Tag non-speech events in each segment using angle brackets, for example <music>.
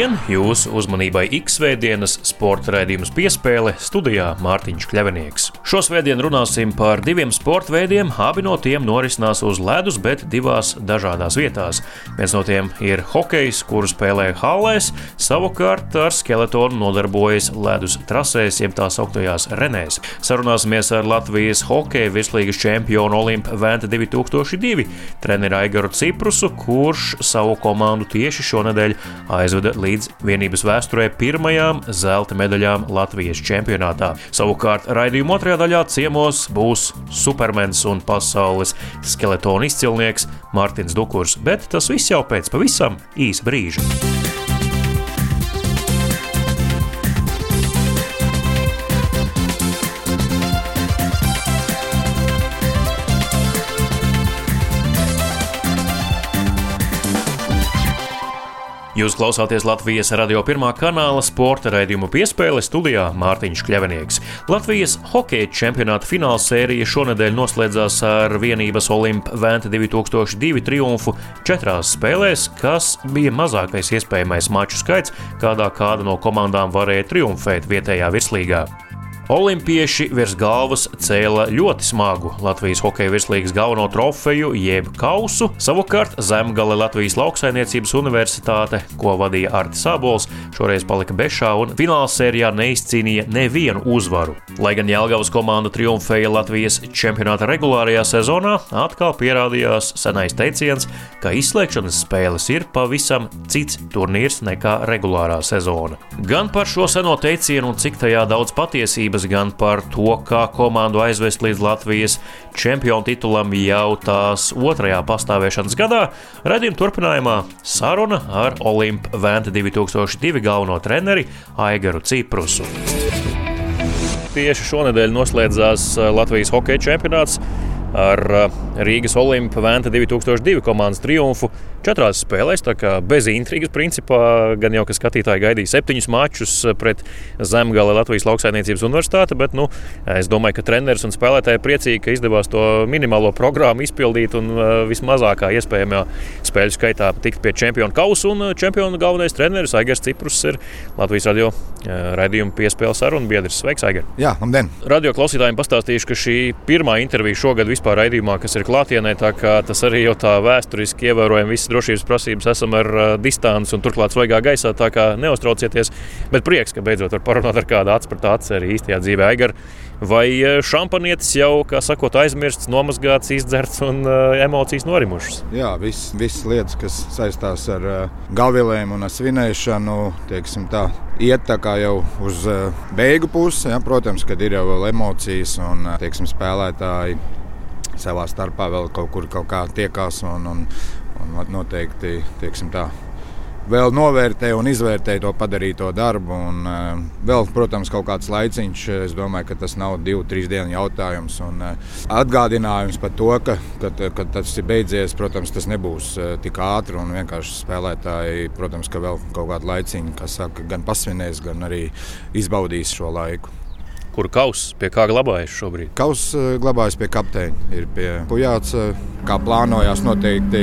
Labdien! Jūsu uzmanībai X-Svētdienas sporta raidījums piespēle studijā Mārtiņš Kļavinieks. Šo svētdienu runāsim par diviem sporta veidiem. Abi no tiem norisinās uz ledus, bet divās dažādās vietās. Viens no tiem ir hokejs, kuru spēlē halēs, savukārt ar skeletonu nodarbojas ledus trasēs, jeb tā sauktajās renēs. Sarunāsimies ar Latvijas hokeja virslīgas čempionu Olimpu Vēnta 2002 treneru Aigaru Ciprusu, kurš savu komandu tieši šonadēļ aizveda aizveda līdz vienības vēsturē pirmajām zelta medaļām Latvijas čempionātā. Savukārt raidījuma otrajā daļā ciemos būs supermens un pasaules skeletona izcilnieks Mārtiņš Dukurs, bet tas viss jau pēc pavisam īsa brīža. Jūs klausāties Latvijas radio pirmā kanāla sporta raidījumu piespēle studijā Mārtiņš Kļavinieks. Latvijas hokeja čempionāta fināla sērija šonadēļ noslēdzās ar vienības Olimpa Vēnta 2002 triumfu četrās spēlēs, kas bija mazākais iespējamais maču skaits, kādā kāda no komandām varēja triumfēt vietējā virslīgā. Olimpieši virs galvas cēla ļoti smagu Latvijas hokeja virslīgas galveno trofeju, jeb kausu. Savukārt Zemgale Latvijas lauksainiecības universitāte, ko vadīja Artis Sābols, šoreiz palika bešā un fināla sērijā neizcīnīja nevienu uzvaru. Lai gan Jālgavas komanda triumfēja Latvijas čempionāta regulārajā sezonā, atkal pierādījās senais teiciens, ka izslēgšanas spēles ir pavisam cits turnīrs nekā regulārā sezona. Gan par šo seno teicienu un cik tajā daudz patiesības bažas gan par to, kā komandu aizvest līdz Latvijas čempionu titulam jau tās otrajā pastāvēšanas gadā. Radījuma turpinājumā saruna ar Olimpu Vēnta 2002 galveno treneri Aigaru Ciprusu. Tieši šonadēļ noslēdzās Latvijas hokeja čempionāts ar Rīgas Olimpu Vēnta 2002 komandas triumfu četrās spēlēs. Tā kā bez intrigas, principā, gan jau ka skatītāji gaidīja septiņus mačus pret Zemgala Latvijas lauksaimniecības universitāti, bet nu, es domāju, ka treneris un spēlētāji priecīgi, ka izdevās to minimālo programmu izpildīt un uh, vismazākā iespējamā spēļu skaitā tikt pie čempionu kausa. Un uh, čempionu galvenais treneris Aigars Ciprus ir Latvijas radio uh, raidījuma piespēles sarunu biedrs. Sveiks, Aigar! Jā, labdien! Radio klausītājiem pastāstīšu, ka šī pirmā intervija šogad vispār raidījumā, kas ir klātienē, tā kā tas arī jau tā vēsturiski ievērojami viss drošības prasības esam ar uh, distanci un turklāt svaigā gaisā, tā kā neuztraucieties. Bet prieks, ka beidzot var parunāt ar kādu acu par tādu arī īstajā dzīvē. Aigar, vai šampanietis jau, kā sakot, aizmirsts, nomazgāts, izdzerts un uh, emocijas norimušas? Jā, visas vis lietas, kas saistās ar uh, galvilēm un ar svinēšanu, tā, iet tā kā jau uz uh, beigu pusi. Ja, protams, kad ir jau emocijas un uh, teiksim, spēlētāji savā starpā vēl kaut kur kaut kā tiekās un, un, un noteikti tā, vēl novērtē un izvērtē to padarīto darbu. Un, uh, vēl, protams, kaut kāds laiciņš, es domāju, ka tas nav divu, trīs dienu jautājums. Un, uh, atgādinājums par to, ka, kad, kad tas ir beidzies, protams, tas nebūs tik ātri. Un vienkārši spēlētāji, protams, ka vēl kaut kādu laiciņu, kas saka, gan pasvinēs, gan arī izbaudīs šo laiku kur kauss pie kā glabājas šobrīd? Kauss eh, glabājas pie kapteiņa. Ir pie Pujāts, eh, kā plānojās noteikti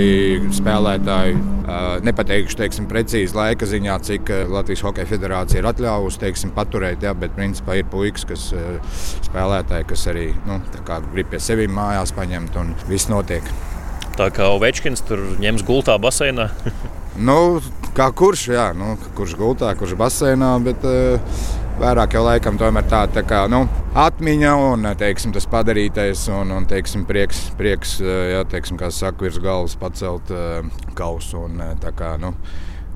spēlētāji. Eh, nepateikšu teiksim, precīzi laika ziņā, cik Latvijas Hokeja Federācija ir atļāvusi teiksim, paturēt, jā, bet principā ir puikas, kas spēlētāji, kas arī nu, grib pie sevis mājās paņemt un viss notiek. Tā kā Ovečkins tur ņems gultā baseinā. <laughs> nu, kā kurš, jā, nu, kurš gultā, kurš baseinā. Bet, uh, vairāk jau laikam tomēr tāda tā kā, nu, atmiņa un teiksim, tas padarītais un, un teiksim, prieks, prieks jā, teiksim, kā saka, virs galvas pacelt uh, kausu. Un, tā kā, nu,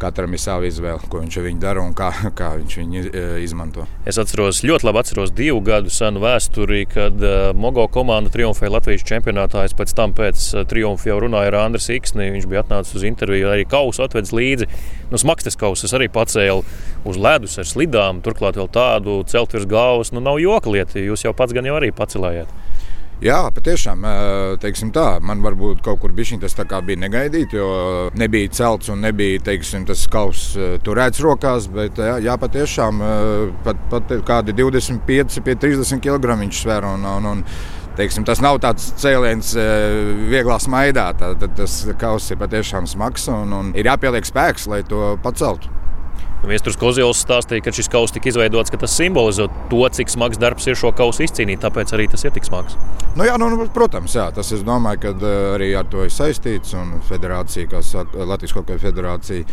katram ir sava izvēle, ko viņš viņu dara un kā, kā viņš viņu e, izmanto. Es atceros, ļoti labi atceros divu gadu senu vēsturi, kad uh, Mogo komanda triumfēja Latvijas čempionātā. Es pēc tam pēc uh, triumfa jau runāju ar Andriu Iksni. Viņš bija atnācis uz interviju, arī kausu atvedis līdzi. Nu, smagstas kausas arī pacēla uz ledus ar slidām, turklāt vēl tādu celt virs galvas. Nu, nav joka lieta, jūs jau pats gan jau arī pacelējāt. Jā, patiešām tā, man varbūt kaut kur bija tas bija negaidīts, jo nebija celts un nebija teiksim, tas kauss turēts rokās. Bet jā, jā patiešām pat, pat kādi 25, 30 kg viņš sver. Un, un, un, teiksim, tas nav tāds cēliens vieglā smaidā. Tā, tas kauss ir patiešām smags un, un ir jāpieliek spēks, lai to paceltu. Viestures Kozils stāstīja, ka šis kauss tika izveidots, ka tas simbolizē to, cik smags darbs ir šo kausu izcīnīt. Tāpēc arī tas ir tik smags. Nu, jā, nu, nu protams, jā, tas es domāju, uh, arī ar to ir saistīts. Federācija, kā saka Latvijas Hokeja federācija,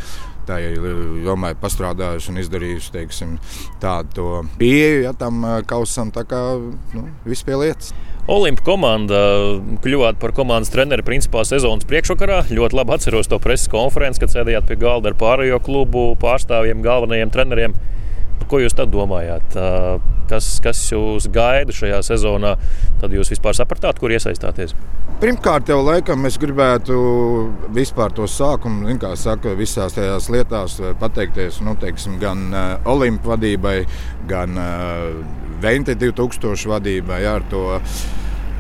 tā ir domāju, pastrādājusi un izdarījusi teiksim, tādu pieeju ja, tam kausam. Tā kā nu, viss pie lietas. Olimpa komanda kļuvāt par komandas treneri principā sezonas priekšvakarā. Ļoti labi atceros to preses konferenci, kad sēdējāt pie galda ar pārējo klubu pārstāvjiem, galvenajiem treneriem. Ko jūs tad domājāt? Kas, kas jūs gaida šajā sezonā? Tad jūs vispār sapratāt, kur iesaistāties? Pirmkārt, jau laikam mēs gribētu vispār to sākumu, kā saka, visās tajās lietās pateikties nu, teiksim, gan Olimpu vadībai, gan Vente 2000 vadībai ar to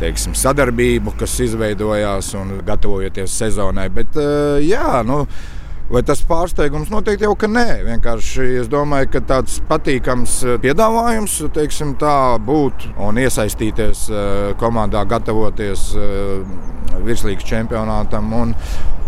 teiksim, sadarbību, kas izveidojās un gatavojoties sezonai. Bet, jā, nu, Vai tas pārsteigums noteikti jau ka nē. Vienkārši es domāju, ka tāds patīkams piedāvājums, teiksim, tā būt un iesaistīties komandā, gatavoties virslīgas čempionātam. Un,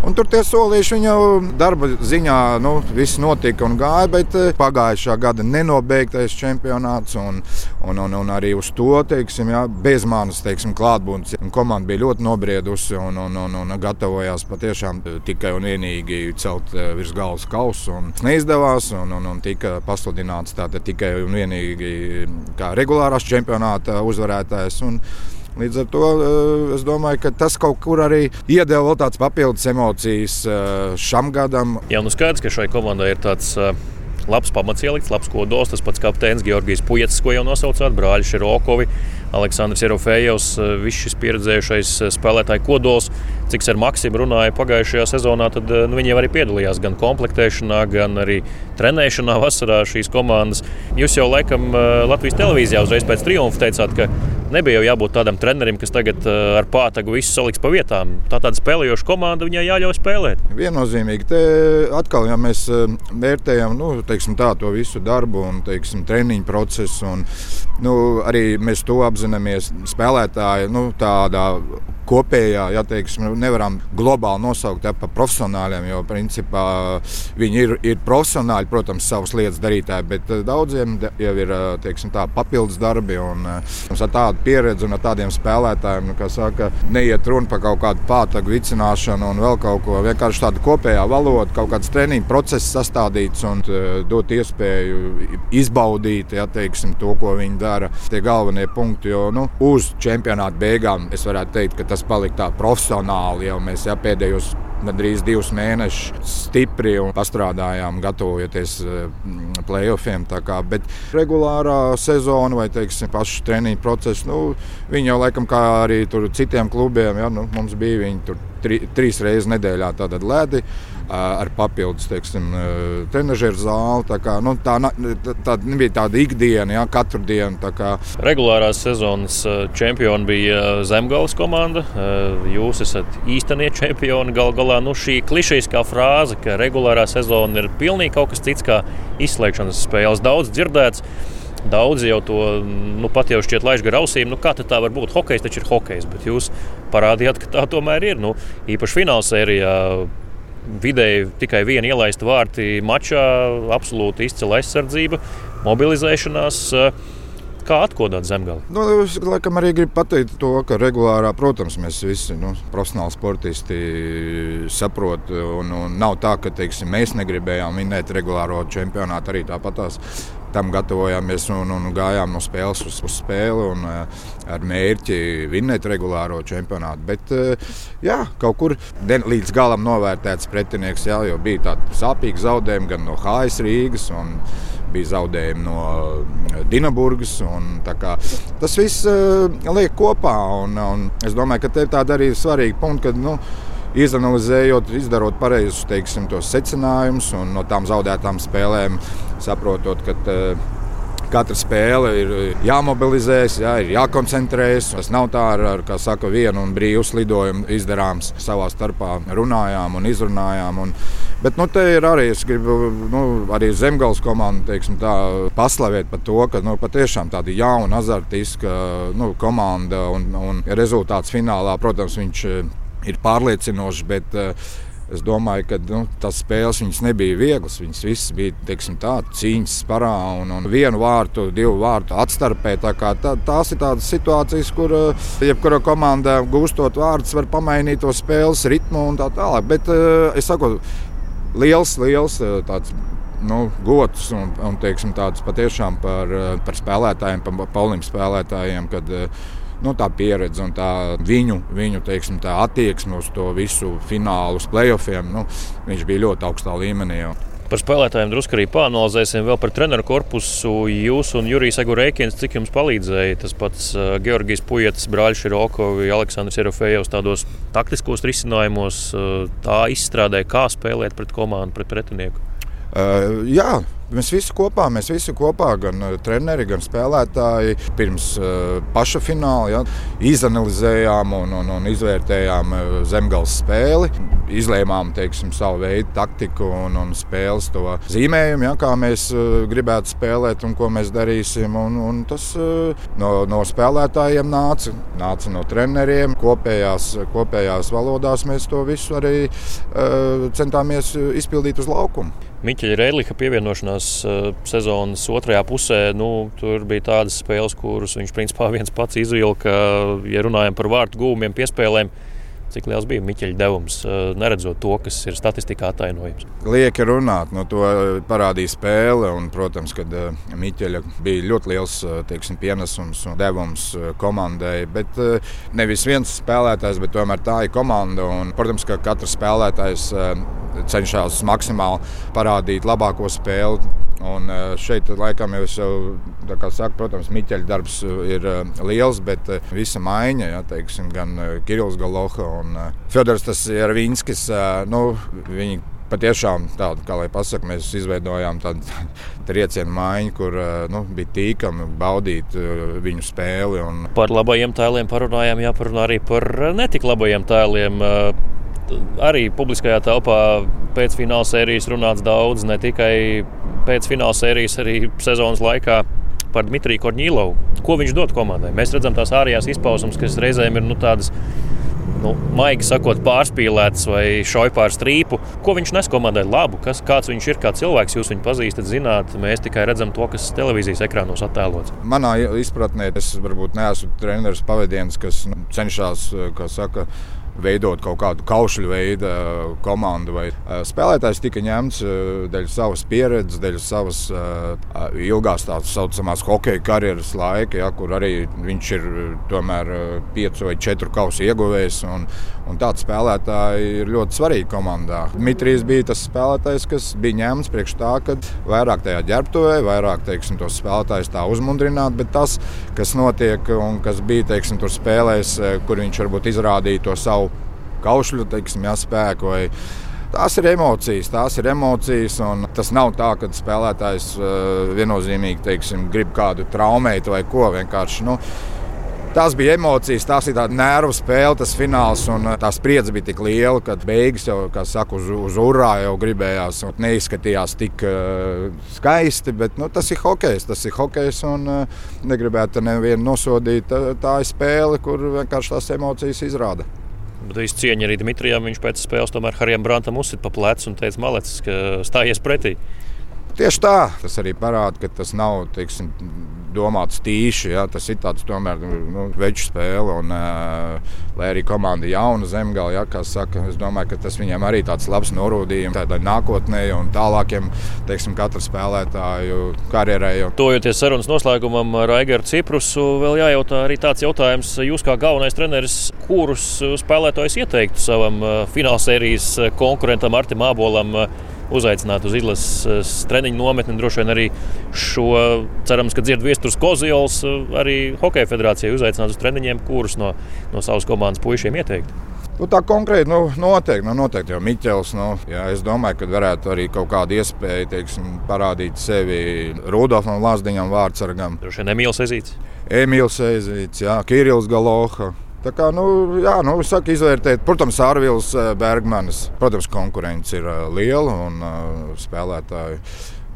Un tur tie solīši jau darba ziņā nu, viss notika un gāja, bet eh, pagājušā gada nenobeigtais čempionāts un, un, un, un arī uz to teiksim, jā, bez manas klātbūtnes. Komanda bija ļoti nobriedusi un, un, un, un gatavojās patiešām tikai un vienīgi celt eh, virs galvas kausu. Neizdevās un, un, un tika pasludināts tikai un vienīgi kā regulārās čempionāta uzvarētājs. Un, Līdz ar to eh, es domāju, ka tas kaut kur arī iedeva vēl tādas papildus emocijas eh, šam gadam. Jā, nu skaidrs, ka šai komandai ir tāds. Eh, labs pamats ielikts, labs kodols. Tas pats kapteinis Georgijs Puķis, ko jau nosaucāt, brāļi Širokovi, Aleksandrs Jerofejovs, viss šis pieredzējušais spēlētāju kodols cik ar Maksimu runāju pagājušajā sezonā, tad nu, viņi arī piedalījās gan komplektēšanā, gan arī trenēšanā vasarā šīs komandas. Jūs jau laikam Latvijas televīzijā uzreiz pēc triumfa teicāt, ka nebija jau jābūt tādam trenerim, kas tagad ar pātagu visu saliks pa vietām. Tā tāda spēlējoša komanda viņai jāļauj spēlēt. Viennozīmīgi. Te atkal, ja mēs vērtējam nu, teiksim, tā, to visu darbu un teiksim, treniņu procesu, un nu, arī mēs to apzināmies, spēlētāji nu, tādā kopējā, ja teiksim, nevaram globāli nosaukt ja, par profesionāļiem, jo principā viņi ir, ir profesionāļi, protams, savas lietas darītāji, bet eh, daudziem jau ir eh, teiksim, tā, papildus darbi. Un, eh, ar tādu pieredzi un ar tādiem spēlētājiem, nu, kas saka, neiet runa par kaut kādu pātagu vicināšanu un vēl kaut ko. Vienkārši tāda kopējā valoda, kaut kāds treniņu process sastādīts un dot iespēju izbaudīt ja, teiksim, to, ko viņi dara. Tie galvenie punkti, jo nu, uz čempionāta beigām es varētu teikt, ka tas palika tā profesionāli. Jau mēs ja, pēdējos gandrīz divus mēnešus stipri un pastrādājām, gatavojoties mm, playoffiem. Bet regulārā sezona vai teiksim, pašu treniņu procesu, nu, viņi jau laikam kā arī citiem klubiem, ja, nu, mums bija viņi tur tri, trīs reizes nedēļā lēdi ar papildus teiksim, trenižera zāli. Tā, kā, nu, tā, tā, nebija tāda ikdiena, ja, katru dienu. Regulārās sezonas čempioni bija Zemgājas komanda. Jūs esat īstenie čempioni. Galu galā nu, šī klišejiskā frāze, ka regulārā sezona ir pilnīgi kas cits kā izslēgšanas spēles. Daudz dzirdēts. Daudzi jau to nu, pat jau šķiet laiž gar ausīm. Nu, kā tā var būt? Hokejs taču ir hokejs, bet jūs parādījāt, ka tā tomēr ir. Nu, īpaši finālsērijā vidēji tikai viena ielaista vārti mačā, absolūti izcila aizsardzība, mobilizēšanās. Kā atkodot zemgali? Nu, es laikam arī gribu pateikt to, ka regulārā, protams, mēs visi nu, profesionāli sportisti saprotam. Nav tā, ka teiksim, mēs negribējām minēt regulāro čempionātu arī tāpatās tam gatavojāmies un, un gājām no spēles uz, uz spēli un, uh, ar mērķi vinnēt regulāro čempionātu. Bet uh, jā, kaut kur līdz galam novērtēts pretinieks, jā, jo bija tādi sāpīgi zaudējumi gan no HS Rīgas. Bija zaudējumi no eh, Dienaburgas. Tas viss uh, liek kopā. Un, un es domāju, ka te ir tāda arī svarīga punkta, ka nu, izanalizējot, izdarot pareizus teiksim, secinājumus un no tām zaudētām spēlēm saprotot, ka uh, katra spēle ir jāmobilizējas, jā, ir jākoncentrējas. Tas nav tā, ar, ar kā saka, vienu un brīvu slidojumu izdarāms. Savā starpā runājām un izrunājām. Un, Bet nu, te ir arī, es gribu nu, arī Zemgājas komandu teiksim, tā, paslavēt par to, ka nu, patiešām tāda jauna, azartiska nu, komanda un, un rezultāts finālā, protams, viņš ir pārliecinošs. Bet, uh, Es domāju, ka nu, tas spēles nebija vieglas. Viņas visas bija tā, cīņas parā un, un vienu vārtu, divu vārtu atstarpē. Tā tā, tās ir tādas situācijas, kur uh, jebkura komanda gūstot vārdus var pamainīt to spēles ritmu un tā tālāk. Bet uh, es saku, liels, liels tāds nu, gods un, un teiksim, tāds patiešām par, par spēlētājiem, par Paulim spēlētājiem. Kad, nu, tā pieredze un tā viņu, viņu teiksim, tā attieksme uz to visu finālu, uz playoffiem, nu, viņš bija ļoti augstā līmenī. Jau. Par spēlētājiem drusku arī pāranalizēsim vēl par treneru korpusu. Jūs un Jurijs Agurēkins, cik jums palīdzēja tas pats uh, Georgijas Pujetas, brāļš Rokovs, Aleksandrs Erofejovs tādos taktiskos risinājumos, uh, tā izstrādē, kā spēlēt pret komandu, pret pretinieku? Uh, jā, Mēs visi kopā, mēs visi kopā, gan uh, treneri, gan spēlētāji, pirms uh, paša fināla ja, izanalizējām un, un, un izvērtējām zemgāles spēli. Izlēmām teiksim, savu veidu taktiku un, un spēles to zīmējumu, ja, kā mēs uh, gribētu spēlēt un ko mēs darīsim. Un, un tas uh, no, no spēlētājiem nāca, nāca no treneriem. Kopējās, kopējās valodās mēs to visu arī uh, centāmies izpildīt uz laukumu. Miķeļa Rēlīka pievienošanās uh, sezonas otrajā pusē, nu, tur bija tādas spēles, kuras viņš principā viens pats izvilka. Ja runājam par vārtu gūmiem, piespēlēm, cik liels bija Miķeļa devums, neredzot to, kas ir statistikā atainojams. Lieki runāt, no to parādīja spēle. Un, protams, ka Miķeļa bija ļoti liels teiksim, pienesums un devums komandai. Bet nevis viens spēlētājs, bet tomēr tā ir komanda. Un, protams, ka katrs spēlētājs cenšas maksimāli parādīt labāko spēli Un eh, šeit, laikam, jau, jau saku, protams, Miķeļa darbs eh, ir eh, liels, bet visa maiņa, ja, teiksim, gan Kirillis Galoha un Fjodors Jarvinskis, nu, viņi patiešām tādu, kā lai pasakā, mēs izveidojām tādu <laughs> triecienu maiņu, kur nu, bija tīkami baudīt viņu spēli. Un... Par labajiem tēliem parunājām, jāparunā arī par netik labajiem tēliem arī publiskajā telpā pēc fināla sērijas runāts daudz, ne tikai pēc fināla sērijas, arī sezonas laikā. Par Dmitriju Korņīlovu. Ko viņš dod komandai? Mēs redzam tās ārējās izpausmes, kas reizēm ir nu, tādas nu, maigi sakot, pārspīlēts vai šauj pār strīpu. Ko viņš nes komandai labu? Kas, kāds viņš ir kā cilvēks? Jūs viņu pazīstat, zināt, mēs tikai redzam to, kas televīzijas ekrānos attēlots. Manā izpratnē tas varbūt neesmu treneris pavadiens, kas nu, cenšas, kā saka, veidot kaut kādu kaušļu veidu uh, komandu. Vai, uh, spēlētājs tika ņemts uh, dēļ savas pieredzes, dēļ savas ilgās tā saucamās hokeja karjeras laika, ja, kur arī viņš ir tomēr piecu vai četru kausu ieguvējis. Un, un tāds spēlētāji ir ļoti svarīgi komandā. Dmitrijs bija tas spēlētājs, kas bija ņemts priekš tā, ka vairāk tajā ģērbtuvē, vairāk teiksim, tos spēlētājus tā uzmundrināt, bet tas, kas notiek un kas bija teiksim, tur spēlēs, kur viņš varbūt izrādīja to savu kaušļu teiksim, jā, spēku. Vai, Tās ir emocijas, tās ir emocijas. Tas nav tā, ka spēlētājs uh, viennozīmīgi teiksim, grib kādu traumēt vai ko. Vienkārši, nu, Tās bija emocijas, tās ir tāda nervu spēle, tas fināls. Tā spriedze bija tik liela, ka beigas jau, kā saka, uz, uz urā jau gribējās. Neizskatījās tik uh, skaisti, bet nu, tas ir hokejs. Tas ir hokejs un uh, negribētu nevienu nosodīt. Tā, ir spēle, kur vienkārši tās emocijas izrāda. Bet es cieņu arī Dmitrijam. Viņš pēc spēles tomēr Harijam Brantam uzsita pa plecu un teica, malecis, ka stājies pretī. Tieši tā, tas arī parāda, ka tas nav teiksim, domāts tīši. Ja, tas ir tāds tomēr nu, veču spēle. Un, lai arī komanda ir jauna zemgala, ja, saka, es domāju, ka tas viņiem arī tāds labs norādījums tādai nākotnē un tālākiem teiksim, katra spēlētāju karjerai. Tojoties sarunas noslēgumam ar Aigaru Ciprusu, vēl jājautā arī tāds jautājums, jūs kā galvenais treneris, kurus spēlētājus ieteiktu savam finālsērijas konkurentam Artim Abolam? Uzaicināt uz izlases treniņu nometni. Droši vien arī šo, cerams, ka dzird viestures Koziols, arī Hokeja federācijai uzaicināt uz treniņiem, kurus no, no savas komandas puišiem ieteikt. Nu, tā konkrēti, nu, noteikti, nu, noteikti jau Miķels. Nu, jā, es domāju, ka varētu arī kaut kāda iespēja teiksim, parādīt sevi Rudolfam Lāsdiņam, Vārtsargam. Droši vien Emīls Ezīts. Emīls Ezīts, jā, Kirills Galoha. Tā kā, nu, jā, nu, saka, izvērtēt, protams, Arvils eh, Bergmanis. Protams, konkurence ir eh, liela un uh, spēlētāji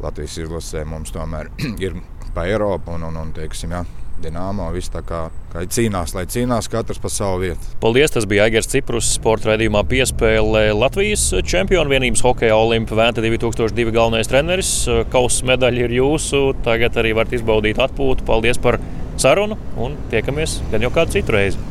Latvijas izlasē mums tomēr <clears throat> ir pa Eiropu un, un, un teiksim, jā, Dienāmo viss tā kā, kā cīnās, lai cīnās katrs pa savu vietu. Paldies! Tas bija Aigars Ciprus sporta raidījumā piespēlē Latvijas čempionu vienības hokeja Olimpa Vēnta 2002 galvenais treneris. Kausa medaļa ir jūsu, tagad arī varat izbaudīt atpūtu. Paldies par sarunu un tiekamies gan jau kādu citu reizi.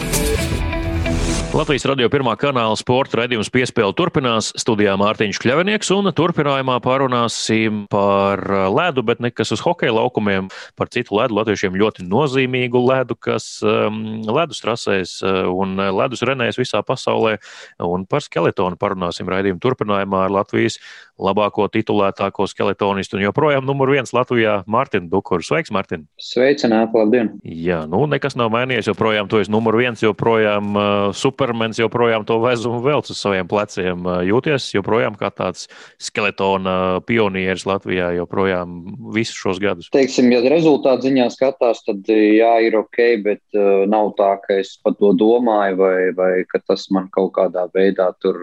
Latvijas radio pirmā kanāla sporta raidījums piespēle turpinās. Studijā Mārtiņš Kļavinieks un turpinājumā pārunāsim par ledu, bet nekas uz hokeja laukumiem, par citu ledu, latviešiem ļoti nozīmīgu ledu, kas um, ledus trasēs uh, un ledus renēs visā pasaulē. Un par skeletonu parunāsim raidījumu turpinājumā ar Latvijas labāko titulētāko skeletonistu un joprojām numur viens Latvijā Mārtiņu Dukuru. Sveiks, Mārtiņ! Sveicināti, labdien! Jā, nu nekas nav mainījies, joprojām tu esi numur viens, joprojām uh, super supermens joprojām to vezumu velc uz saviem pleciem. Jūties joprojām kā tāds skeletona pionieris Latvijā, joprojām visus šos gadus. Teiksim, ja rezultātu ziņā skatās, tad jā, ir ok, bet uh, nav tā, ka es par to domāju vai, vai ka tas man kaut kādā veidā tur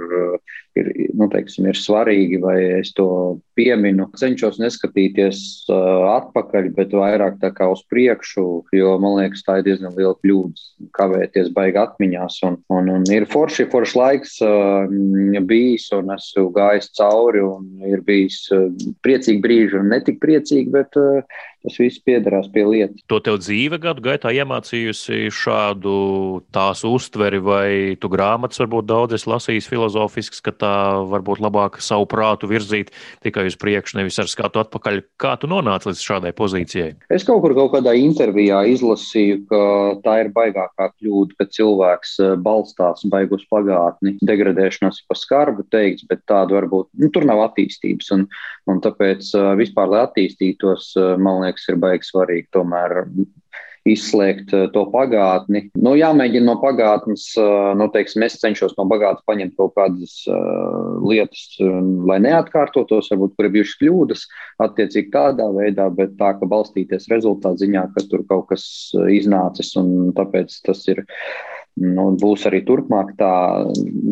ir, nu, teiksim, ir svarīgi vai es to pieminu. Cenšos neskatīties uh, atpakaļ, bet vairāk tā kā uz priekšu, jo man liekas, tā ir diezgan liela kļūda kavēties baigi atmiņās. Un, un Un, ir forši, foršs laiks uh, bijis, un esmu gājis cauri, un ir bijis uh, priecīgi brīži, un ne tik priecīgi, bet tas viss piederās pie lietas. To tev dzīve gadu gaitā iemācījusi šādu tās uztveri, vai tu grāmatas varbūt daudz esi lasījis filozofisks, ka tā varbūt labāk savu prātu virzīt tikai uz priekšu, nevis ar skatu atpakaļ. Kā tu nonāci līdz šādai pozīcijai? Es kaut kur kaut kādā intervijā izlasīju, ka tā ir baigākā kļūda, ka cilvēks eh, balstās baigus pagātni. Degradēšanās ir pa skarbu teikts, bet tāda varbūt nu, tur nav attīstības. Un, un tāpēc eh, vispār, lai attīstītos, eh, man liekas, ir baigi svarīgi tomēr izslēgt eh, to pagātni. Nu, jāmēģina no pagātnes, eh, nu, teiksim, es cenšos no pagātnes paņemt kaut kādas uh, lietas, lai neatkārtotos, varbūt, kur ir bijušas kļūdas, attiecīgi tādā veidā, bet tā, ka balstīties rezultātu ziņā, ka tur kaut kas iznācis un tāpēc tas ir. Nu, būs arī turpmāk tā,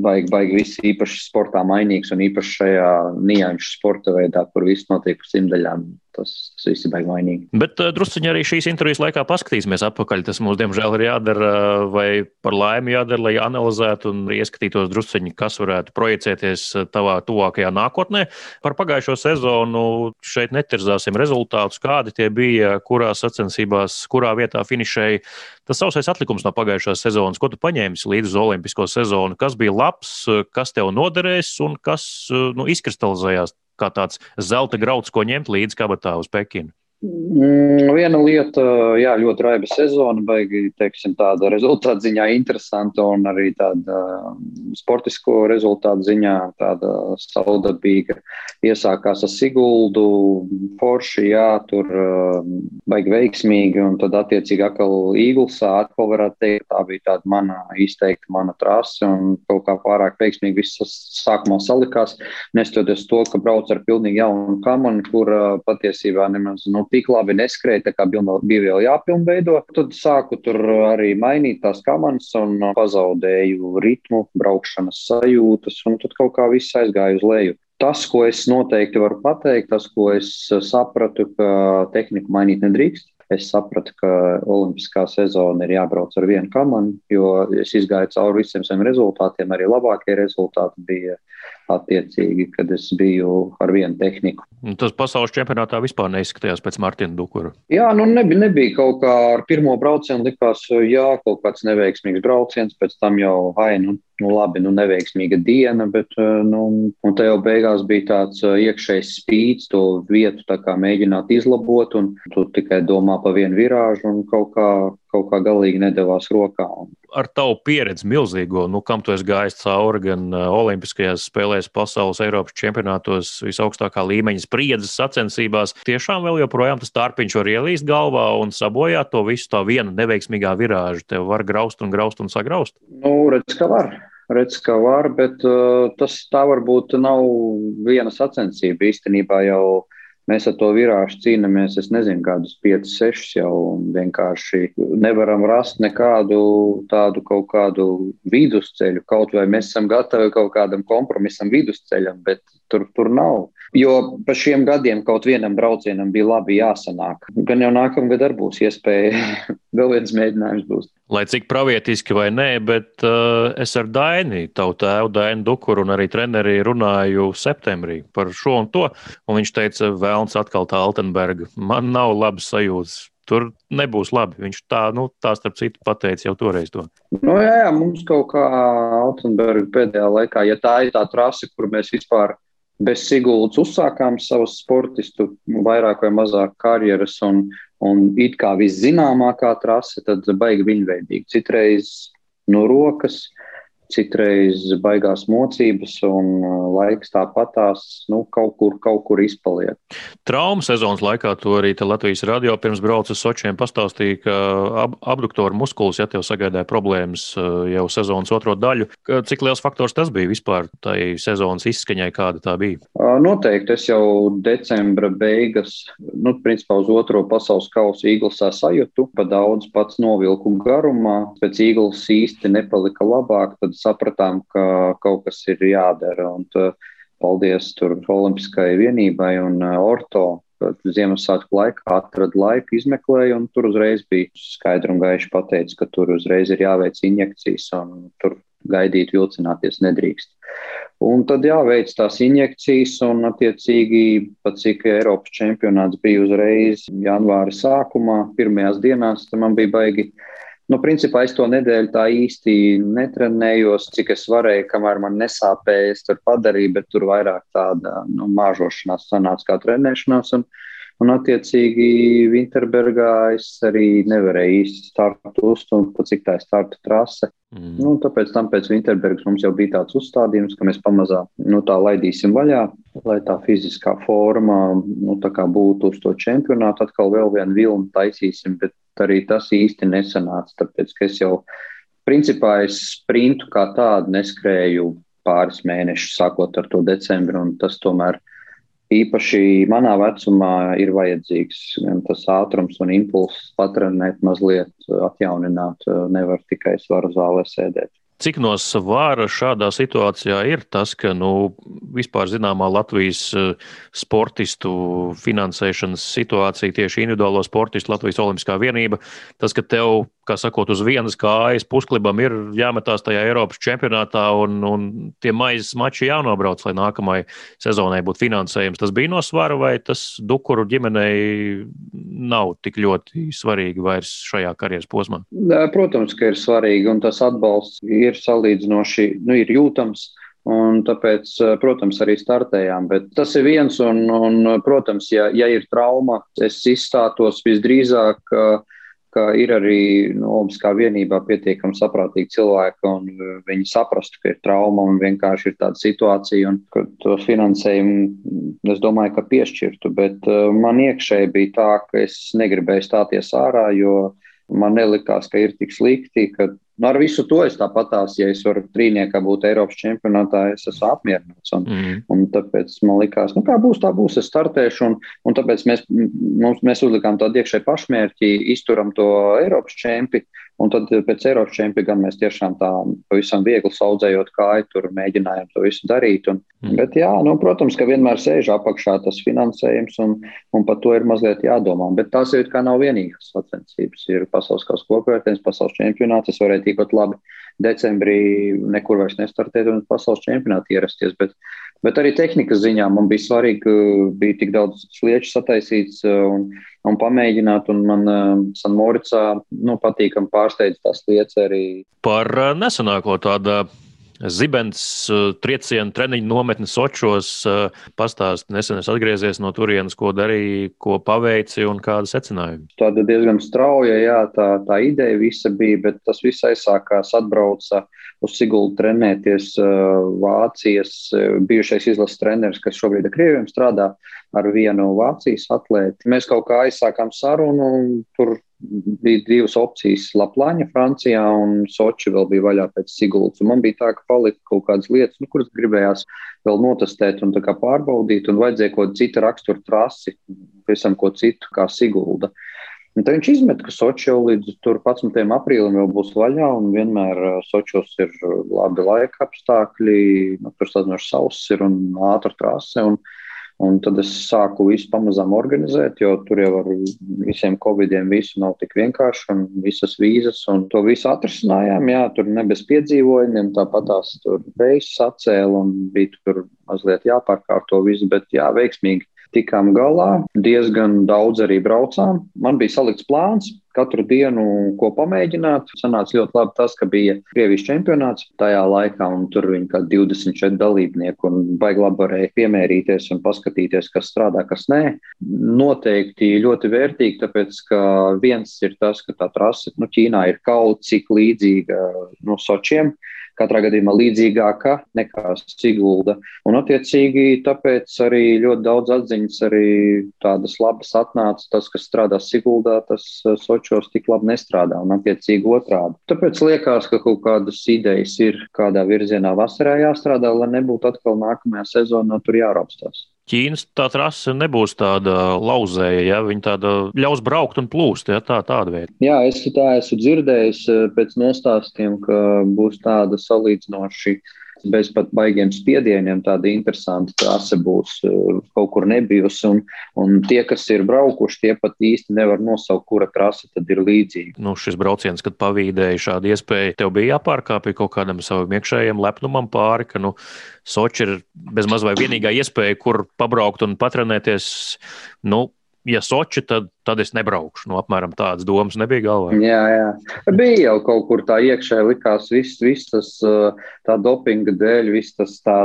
vajag, vajag viss īpaši sportā mainīgs un īpaši šajā nianšu sporta veidā, kur viss notiek uz simtaļām tas, tas viss ir baigi vainīgi. Bet uh, druskuļi arī šīs intervijas laikā paskatīsimies atpakaļ. Tas mums, diemžēl, ir jādara vai par laimi jādara, lai analizētu un ieskatītos druskuļi, kas varētu projicēties tavā tuvākajā nākotnē. Par pagājušo sezonu šeit netirzāsim rezultātus, kādi tie bija, kurās sacensībās, kurā vietā finišēja. Tas sausais atlikums no pagājušās sezonas, ko tu paņēmi līdzi uz Olimpisko sezonu, kas bija labs, kas tev noderēs un kas nu, izkristalizējās kā tāds zelta grauds, ko ņemt līdzi kabatā uz Pekinu? Mm, viena lieta, jā, ļoti raiba sezona, baigi, teiksim, tāda rezultātu ziņā interesanta un arī tāda um, sportisko rezultātu ziņā tāda saudabīga. Iesākās ar Siguldu, Forši, jā, tur um, baigi veiksmīgi un tad attiecīgi atkal Īgulsā, atkal varētu teikt, tā bija tāda mana izteikta mana trase un kaut kā pārāk veiksmīgi viss sākumā salikās, nestoties to, ka brauc ar pilnīgi jaunu kamanu, kur patiesībā nemaz, nu, tik labi neskrēja, tā kā bija vēl jāpilnveido. Tad sāku tur arī mainīt tās kamanas un pazaudēju ritmu, braukšanas sajūtas, un tad kaut kā viss aizgāja uz leju. Tas, ko es noteikti varu pateikt, tas, ko es sapratu, ka tehniku mainīt nedrīkst. Es sapratu, ka olimpiskā sezona ir jābrauc ar vienu kamanu, jo es izgāju cauri visiem saviem rezultātiem. Arī labākie rezultāti bija attiecīgi, kad es biju ar vienu tehniku. Tas pasaules čempionātā vispār neizskatījās pēc Martina Dukura. Jā, nu nebija, nebija kaut kā ar pirmo braucienu likās, jā, kaut kāds neveiksmīgs brauciens, pēc tam jau, ai, nu, nu, labi, nu, neveiksmīga diena, bet eh, nu, te jau beigās bija tāds eh, iekšējs spīds, to vietu mēģināt izlabot, un tu tikai domā par vienu virāžu, un kaut kā, kaut kā galīgi nedavās rokā. Ar tavu pieredzi milzīgo, nu, kam tu esi gājis cauri gan eh, Olimpiskajās spēlēs, pasaules, Eiropas čempionātos, visaugstākā līmeņa spriedzes sacensībās, tiešām vēl joprojām tas tārpiņš var ielīst galvā un sabojāt to visu tā viena neveiksmīgā virāža. Tev var graust un graust un sagraust? Nu, redz, ka var redz, ka var, bet uh, tas tā varbūt nav viena sacensība. Īstenībā jau Mēs ar to virāžu cīnāmies, es nezinu, kādus 5, 6 jau vienkārši nevaram rast nekādu tādu kaut kādu vidusceļu. Kaut vai mēs esam gatavi kaut kādam kompromisam vidusceļam, bet tur, tur nav. Jo pa šiem gadiem kaut vienam braucienam bija labi jāsanāk. Gan jau nākamgad arī būs iespēja <laughs> vēl viens mēģinājums būs. Lai cik pravietiski vai nē, bet uh, es ar Daini, tavu tēvu Dainu Dukuru un arī treneri runāju septembrī par šo un to. Un viņš teica, vēlns atkal tā Altenberga. Man nav labas sajūtas. Tur nebūs labi. Viņš tā, nu, tā starp citu, pateica jau toreiz to. Nu, jā, jā, mums kaut kā Altenberga pēdējā laikā, ja tā ir tā trase, kur mēs vispār bez Siguldas uzsākām savas sportistu vairāk vai mazāk karjeras, un, un it kā viszināmākā trase, tad baigi viņveidīgi. Citreiz no rokas, citreiz baigās mocības, un uh, laiks tāpatās nu, kaut, kur, kaut kur izpaliek. Trauma sezonas laikā to arī Latvijas radio pirms brauca uz Sočiem pastāstīja, ka ab, abduktoru muskulis, ja tev sagaidāja problēmas uh, jau sezonas otro daļu, cik liels faktors tas bija vispār tai sezonas izskaņai, kāda tā bija? Uh, noteikti es jau decembra beigas, nu, principā uz otro pasaules kausa Īglesā sajūtu, pa daudz pats novilku garumā, pēc Īgles īsti nepalika labāk, tad sapratām, ka kaut kas ir jādara. Un, paldies tur Olimpiskajai vienībai un Orto. Ziemassvētku laikā atrada laiku, izmeklēja, un tur uzreiz bija skaidri un gaiši pateicis, ka tur uzreiz ir jāveic injekcijas, un tur gaidīt, vilcināties nedrīkst. Un tad jāveic tās injekcijas, un, attiecīgi, pat cik Eiropas čempionāts bija uzreiz janvāra sākumā, pirmajās dienās, tad man bija baigi Nu, principā es to nedēļu tā īsti netrenējos, cik es varēju, kamēr man nesāpēja, es tur padarīju, bet tur vairāk tāda nu, māžošanās sanāca kā trenēšanās. Un, un attiecīgi, Winterbergā es arī nevarēju īsti startu uzstāt, pa cik tā ir starta trase. Mm. Nu, tāpēc tam pēc Winterbergas mums jau bija tāds uzstādījums, ka mēs pamazām nu, tā laidīsim vaļā, lai tā fiziskā forma nu, tā būtu uz to čempionātu. Atkal vēl vienu vilnu taisīsim, bet arī tas īsti nesanāca. Tāpēc, ka es jau principā es sprintu kā tādu neskrēju pāris mēnešus, sākot ar to decembri, un tas tomēr īpaši manā vecumā ir vajadzīgs gan tas ātrums un impulss patrenēt mazliet, atjaunināt, nevar tikai svaru zālē sēdēt. Cik no svāra šādā situācijā ir tas, ka nu, vispār zināmā Latvijas eh, sportistu finansēšanas situācija, tieši individuālo sportistu Latvijas Olimpiskā vienība, tas, ka tev kā sakot, uz vienas kājas pusklibam ir jāmetās tajā Eiropas čempionātā un, un tie maizes mači jānobrauc, lai nākamajai sezonai būtu finansējums. Tas bija no svara vai tas Dukuru ģimenei nav tik ļoti svarīgi vairs šajā karjeras posmā? Protams, ka ir svarīgi un tas atbalsts ir salīdzinoši, nu, ir jūtams. Un tāpēc, protams, arī startējām. Bet tas ir viens, un, un protams, ja, ja ir trauma, es izstātos visdrīzāk uh, ka ir arī nu, Olimpiskā vienībā pietiekami saprātīgi cilvēki, un uh, viņi saprastu, ka ir trauma un vienkārši ir tāda situācija, un ka to finansējumu es domāju, ka piešķirtu. Bet uh, man iekšēji bija tā, ka es negribēju stāties ārā, jo man nelikās, ka ir tik slikti, ka ar visu to es tāpatās, ja es varu trīniekā būt Eiropas čempionātā, es esmu apmierināts. Un, mm. un tāpēc man likās, nu, kā būs, tā būs, es startēšu. Un, un tāpēc mēs, mums, mēs uzlikām tādu iekšēju pašmērķi, izturam to Eiropas čempionu. Un tad pēc Eiropas čempiona mēs tiešām tā pavisam viegli saudzējot kāju, tur mēģinājām to visu darīt. Un, mm. Bet, jā, nu, protams, ka vienmēr sēž apakšā tas finansējums, un, un par to ir mazliet jādomā. Bet tās ir kā nav vienīgās sacensības. Ir pasaules kausa kopvērtējums, pasaules čempionāts. Es varēju tikpat labi decembrī nekur vairs nestartēt un pasaules čempionātā ierasties. Bet, bet arī tehnikas ziņā man bija svarīgi, ka bija tik daudz slieču sataisīts. Un, un pamēģināt. Un man uh, Sanmoricā nu, patīkami pārsteidz tās lietas arī. Par uh, nesenāko tādu. Zibens uh, triecienu treniņu nometni Sočos uh, pastāst, nesen es atgriezies no turienes, ko darīji, ko paveici un kāda secinājumi. Tāda diezgan strauja, jā, tā, tā ideja visa bija, bet tas viss aizsākās atbrauca uz Sigultu trenēties Vācijas bijušais izlases treneris, kas šobrīd ar Krieviem strādā ar vienu Vācijas atlēti. Mēs kaut kā aizsākām sarunu, un tur bija divas opcijas - Laplāņa, Francijā un Soči vēl bija vaļā pēc Sigultas. Man bija tā, ka palika kaut kādas lietas, nu, kuras gribējās vēl notestēt un pārbaudīt, un vajadzēja kaut kādu citu raksturu trasi, pavisam ko citu kā Sigulda. Un tad viņš izmet, ka Sochi jau līdz 11. aprīlim jau būs vaļā, un vienmēr Sochos ir labi laika apstākļi, nu, tur sazinoši sauss ir un ātra trase. Un, Un tad es sāku visu pamazām organizēt, jo tur jau ar visiem covidiem visu nav tik vienkārši, un visas vīzas, un to visu atrisinājām. Jā, tur ne bez piedzīvojumiem, tāpat tās tur reizes atcēla, un bija tur mazliet jāpārkārto viss, bet jā, veiksmīgi tikām galā. Diezgan daudz arī braucām. Man bija salikts plāns katru dienu, ko pamēģināt. Sanāca ļoti labi tas, ka bija Krievijas čempionāts tajā laikā, un tur bija kā 24 dalībnieki, un baigi labi varēja piemērīties un paskatīties, kas strādā, kas nē. Noteikti ļoti vērtīgi, tāpēc, ka viens ir tas, ka tā trase nu, Ķīnā ir kaut cik līdzīga no nu, Sočiem katrā gadījumā līdzīgāka nekā Sigulda. Un, attiecīgi, tāpēc arī ļoti daudz atziņas, arī tādas labas atnāca. Tas, kas strādā Siguldā, tas eh, Sočos tik labi nestrādā, un, attiecīgi, otrādi. Tāpēc liekas, ka kaut kādas idejas ir kādā virzienā vasarā jāstrādā, lai nebūtu atkal nākamajā sezonā tur jāraustās. Ķīnas tā trase nebūs tāda lauzēja, ja viņa tāda ļaus braukt un plūst. Ja, tā, tāda veida. Jā, es tā esmu dzirdējis eh, pēc nostāstiem, ka būs tāda salīdzinoši bez pat baigiem spiedieniem tāda interesanta trase būs uh, kaut kur nebijusi. Un, un tie, kas ir braukuši, tie pat īsti nevar nosaukt, kura trase tad ir līdzīga. Nu, šis brauciens, kad pavīdēja šādu iespēju, tev bija jāpārkāpj kaut kādam savam iekšējiem lepnumam pāri, ka nu, Soči ir bezmaz vai vienīgā iespēja, kur pabraukt un patrenēties. Nu, ja Soči, tad, tad es nebraukšu. Nu, apmēram tādas domas nebija galvā. Jā, jā. Bija jau kaut kur tā iekšēji likās, viss vis tas tā dopinga dēļ, viss tas tā,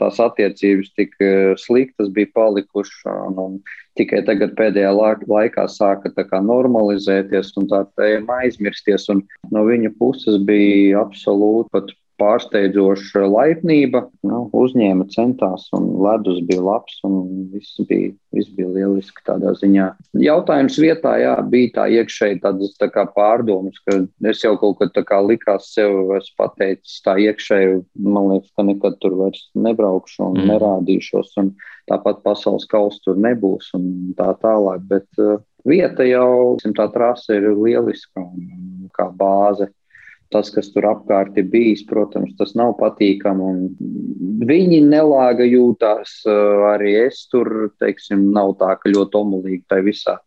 tās attiecības tik sliktas bija palikušas. Un tikai tagad pēdējā laikā sāka kā, normalizēties un tā tēma aizmirsties. Un no viņa puses bija absolūti pat pārsteidzoša laipnība. Nu, uzņēma, centās, un ledus bija labs, un viss bija, viss bija lieliski tādā ziņā. Jautājums vietā, jā, bija tā iekšēji tādas tā kā pārdomas, ka es jau kaut kad tā kā likās sev, es pateicis tā iekšēji, man liekas, ka nekad tur vairs nebraukšu un mm. nerādīšos, un tāpat pasaules kausa tur nebūs un tā tālāk, bet uh, vieta jau, tā trase ir lieliska un kā bāze tas, kas tur apkārt ir bijis, protams, tas nav patīkami. Viņi nelāga jūtās, eh, arī es tur, teiksim, nav tā, ka ļoti omulīgi tai visā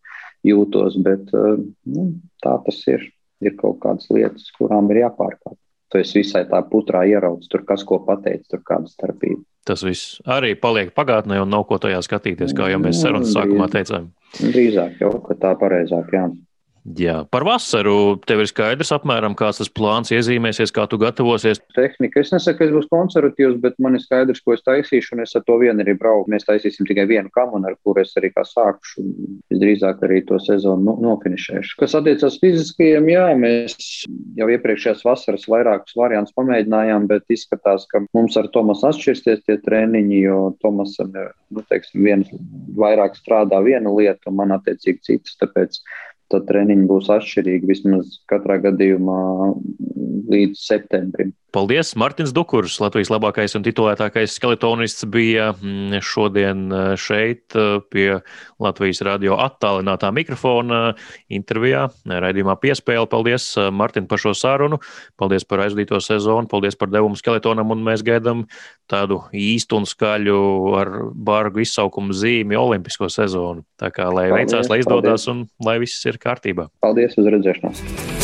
jūtos, bet eh, nu, tā tas ir. Ir kaut kādas lietas, kurām ir jāpārkāp. Tu esi visai tā putrā ieraudzis, tur kas ko pateicis, tur kāda starpība. Tas viss arī paliek pagātnē un nav ko tajā skatīties, kā jau mēs sarunas sākumā teicām. Drīzāk jau, ka tā pareizāk, jā. Jā, par vasaru tev ir skaidrs, apmēram kāds tas plāns iezīmēsies, kā tu gatavosies. Tehnika. Es nesaku, ka es būšu konservatīvs, bet man ir skaidrs, ko es taisīšu, un es ar to vienu arī braucu. Mēs taisīsim tikai vienu kamunu, ar kuru es arī kā sākšu. Visdrīzāk arī to sezonu no, nofinišēšu. Kas attiecas fiziskajiem, jā, mēs jau iepriekšējās vasaras vairākus variantus pamēģinājām, bet izskatās, ka mums ar Tomas atšķirsies tie treniņi, jo Tomasam nu, teiksim, viens vairāk strādā viena lieta, un man attiecīgi citas. Tāpēc tad treniņi būs atšķirīgi vismaz katrā gadījumā līdz septembrim. Paldies! Mārtiņš Dukurs, Latvijas labākais un titulētākais skeletonists, bija mm, šodien eh, šeit eh, pie Latvijas radio attālinātā mikrofona intervijā, raidījumā piespēle. Paldies, eh, Mārtiņ, par šo sarunu, paldies par aizvadīto sezonu, paldies par devumu skeletonam, un mēs gaidām tādu īstu un skaļu ar bargu izsaukumu zīmi olimpisko sezonu. Tā kā lai paldies, veicās, lai izdodas paldies. un lai viss ir kārtībā. Paldies, uz redzēšanos!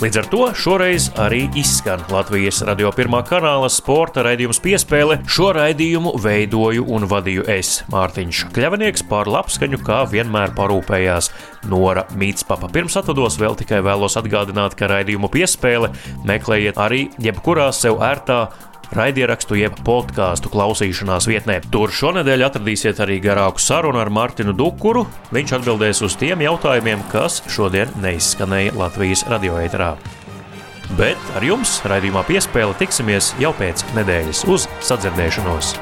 Līdz ar to šoreiz arī izskan Latvijas radio pirmā kanāla sporta raidījums piespēle. Šo raidījumu veidoju un vadīju es, Mārtiņš Kļavinieks, par labskaņu, kā vienmēr parūpējās Nora Mītspapa. Pirms atvados vēl tikai vēlos atgādināt, ka raidījumu piespēle meklējiet arī jebkurā sev ērtā raidierakstu jeb podkāstu klausīšanās vietnē. Tur šonadēļ atradīsiet arī garāku sarunu ar Mārtiņu Dukuru. Viņš atbildēs uz tiem jautājumiem, kas šodien neizskanēja Latvijas radioēterā. Bet ar jums raidījumā piespēle tiksimies jau pēc nedēļas uz sadzirdēšanos.